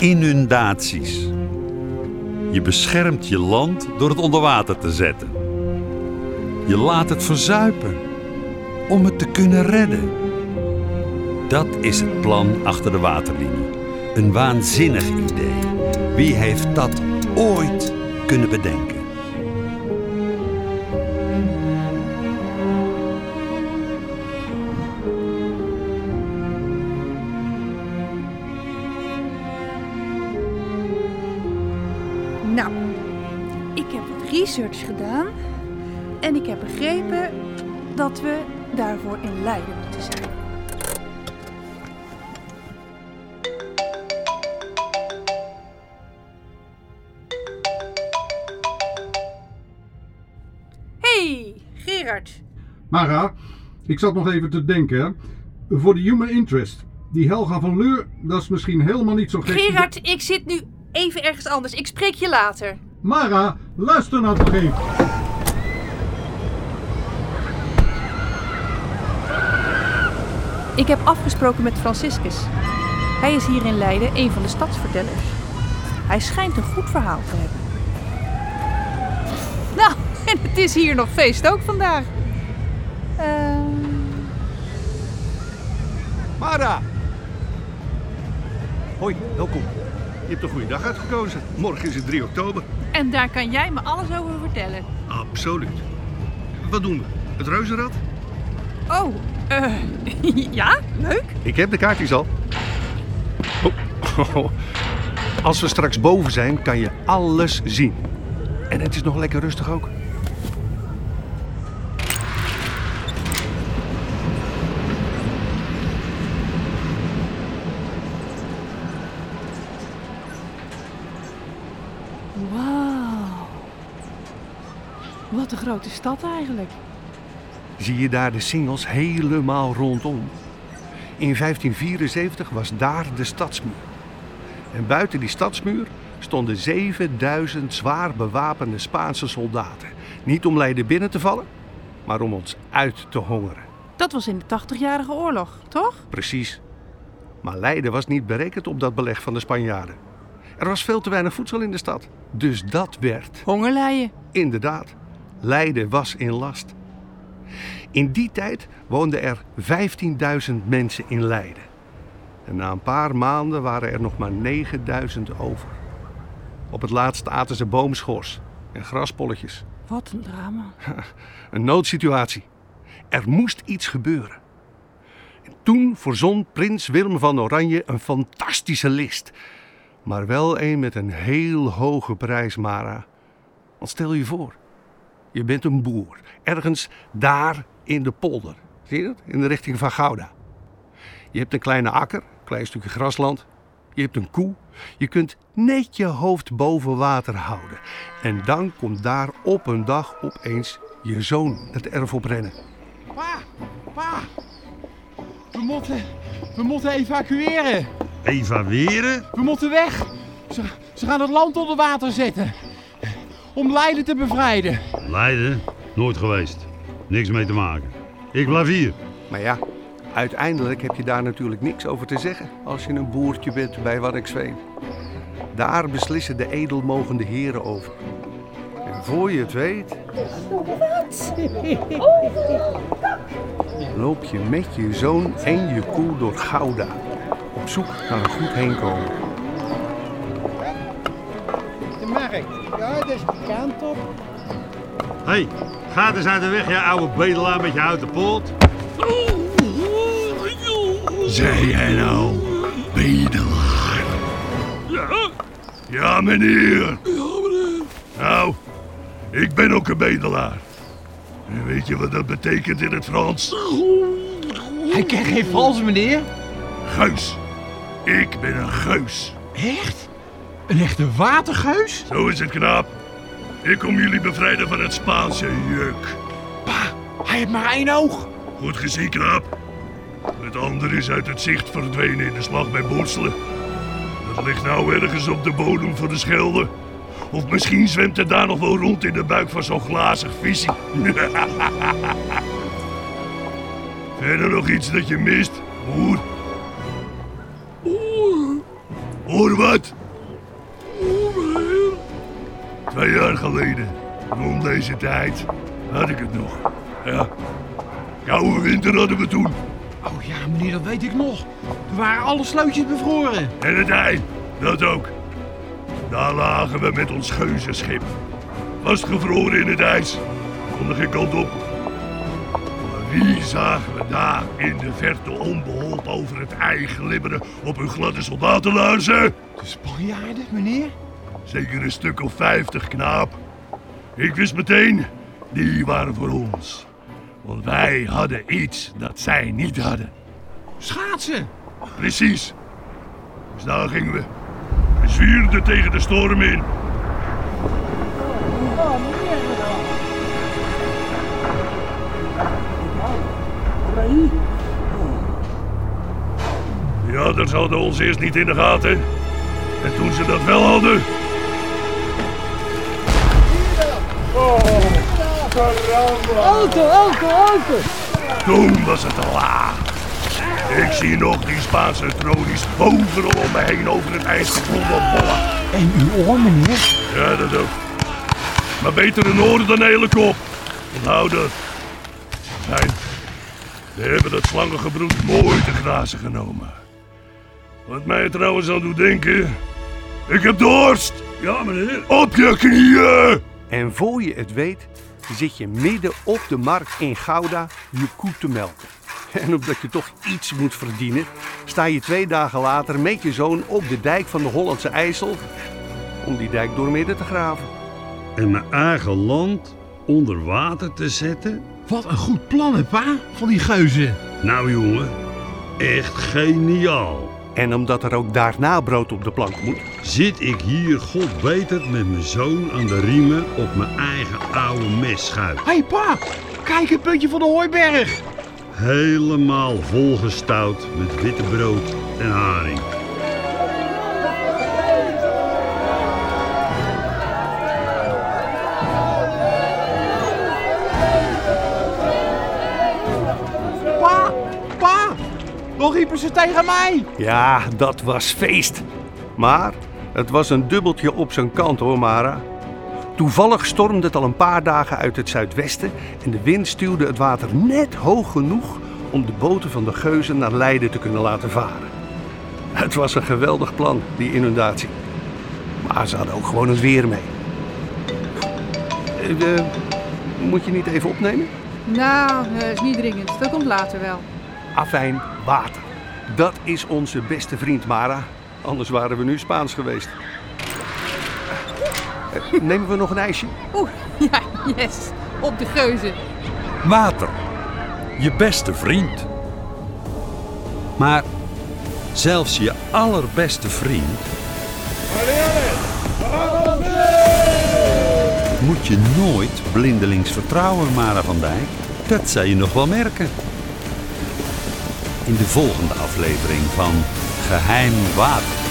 inundaties. Je beschermt je land door het onder water te zetten. Je laat het verzuipen om het te kunnen redden. Dat is het plan achter de waterlinie. Een waanzinnig idee. Wie heeft dat ooit kunnen bedenken? Nou, ik heb wat research gedaan en ik heb begrepen dat we daarvoor in Leiden moeten zijn. Hey, Gerard. Mara, ik zat nog even te denken. Voor de human interest. Die Helga van Leur, dat is misschien helemaal niet zo gek. Gerard, ik zit nu even ergens anders. Ik spreek je later. Mara, luister nou toch even. Ik heb afgesproken met Franciscus. Hij is hier in Leiden een van de stadsvertellers. Hij schijnt een goed verhaal te hebben. Nou, en het is hier nog feest ook vandaag. Eh, Mara! Hoi, welkom. Je hebt een goede dag uitgekozen. Morgen is het 3 oktober. en daar kan jij me alles over vertellen. Absoluut. Wat doen we? Het reuzenrad? Oh, eh, ja, leuk. Ik heb de kaartjes al. Oh. Als we straks boven zijn, kan je alles zien. En het is nog lekker rustig ook. Wat een grote stad eigenlijk. Zie je daar de singels helemaal rondom. In 1574 was daar de stadsmuur. En buiten die stadsmuur stonden 7000 zwaar bewapende Spaanse soldaten. Niet om Leiden binnen te vallen, maar om ons uit te hongeren. Dat was in de 80-jarige oorlog, toch? Precies. Maar Leiden was niet berekend op dat beleg van de Spanjaarden. Er was veel te weinig voedsel in de stad. Dus dat werd, Hongerlijden. inderdaad, Leiden was in last. In die tijd woonden er 15.000 mensen in Leiden. En na een paar maanden waren er nog maar 9.000 over. Op het laatst aten ze boomschors en graspolletjes. Wat een drama. Een noodsituatie. Er moest iets gebeuren. En toen voorzon prins Willem van Oranje een fantastische list. Maar wel een met een heel hoge prijs, Mara. Want stel je voor, je bent een boer. Ergens daar in de polder. Zie je dat? In de richting van Gouda. Je hebt een kleine akker, een klein stukje grasland. Je hebt een koe. Je kunt net je hoofd boven water houden. En dan komt daar op een dag opeens je zoon het erf op rennen. Pa, pa. We moeten, we moeten evacueren. Evalueren? We moeten weg. Ze, ze gaan het land onder water zetten. Om Leiden te bevrijden. Leiden? Nooit geweest. Niks mee te maken. Ik blijf hier. Maar ja, uiteindelijk heb je daar natuurlijk niks over te zeggen als je een boertje bent bij Waddinxveen. Daar beslissen de edelmogende heren over. En voor je het weet. Loop je met je zoon en je koe door Gouda. Op zoek naar een goed heenkomen. Hé, hey, ga eens uit de weg, je oude bedelaar met je houten poort. Zei jij nou bedelaar? Ja? Ja, meneer. Nou, ik ben ook een bedelaar. En weet je wat dat betekent in het Frans? Hij kent geen Frans, meneer. Geus. Ik ben een geus. Echt? Een echte watergeus? Zo is het, knaap. Ik kom jullie bevrijden van het Spaanse juk. Pa, hij heeft maar één oog. Goed gezien, knaap. Het andere is uit het zicht verdwenen in de slag bij Borselen. Dat ligt nou ergens op de bodem van de Schelde. Of misschien zwemt het daar nog wel rond in de buik van zo'n glazig visje. Verder nog iets dat je mist, hoer? Voor wat? Twee jaar geleden, rond deze tijd, had ik het nog. Ja, koude winter hadden we toen. Oh ja, meneer, dat weet ik nog. Er waren alle slootjes bevroren. En het ei, dat ook. Daar lagen we met ons geuzenschip. Vastgevroren in het ijs. Konden geen kant op. Maar wie zagen we daar in de verte onbeholpen over het ei glibberen op hun gladde soldatenlaarzen? De Spanjaarden, meneer? Zeker een stuk of vijftig knaap. Ik wist meteen, die waren voor ons. Want wij hadden iets dat zij niet hadden. Schaatsen. Precies. Dus daar gingen we. We zwierden tegen de storm in. Ja, dat hadden ons eerst niet in de gaten. En toen ze dat wel hadden... Auto, auto, auto! Toen was het te laat. Ik zie nog die Spaanse tronies overal om me heen over het ijs geklommen bollen. En uw oor, meneer? Ja, dat ook. Maar beter een oor dan een hele kop. Onthoud dat. Fijn. We hebben dat slangengebroed mooi te grazen genomen. Wat mij trouwens aan doet denken... Ik heb dorst! Ja, meneer. Op je knieën! En voor je het weet, zit je midden op de markt in Gouda je koe te melken. En omdat je toch iets moet verdienen, sta je twee dagen later met je zoon op de dijk van de Hollandse IJssel om die dijk doormidden te graven. En mijn eigen land onder water te zetten? Wat een goed plan, hè, pa? Van die geuzen. Nou jongen, echt geniaal. En omdat er ook daarna brood op de plank moet, Zit ik hier god beter met mijn zoon aan de riemen op mijn eigen oude messchuit. Hé, hey, pa! Kijk het puntje van de hooiberg. Helemaal volgestouwd met witte brood en haring. Dan riepen ze tegen mij. ja, dat was feest. Maar het was een dubbeltje op zijn kant hoor, Mara. Toevallig stormde het al een paar dagen uit het zuidwesten en de wind stuwde het water net hoog genoeg om de boten van de geuzen naar Leiden te kunnen laten varen. Het was een geweldig plan, die inundatie. Maar ze hadden ook gewoon het weer mee. Eh, eh, moet je niet even opnemen? Nou, dat is niet dringend. Dat komt later wel. Afijn, water. Dat is onze beste vriend Mara. Anders waren we nu Spaans geweest. Eh, Nemen we nog een ijsje? Oeh, ja, yes. Op de geuzen. Water. Je beste vriend. Maar zelfs je allerbeste vriend. Moet je nooit blindelings vertrouwen, Mara van Dijk. Dat zal je nog wel merken. In de volgende aflevering van Geheim Water.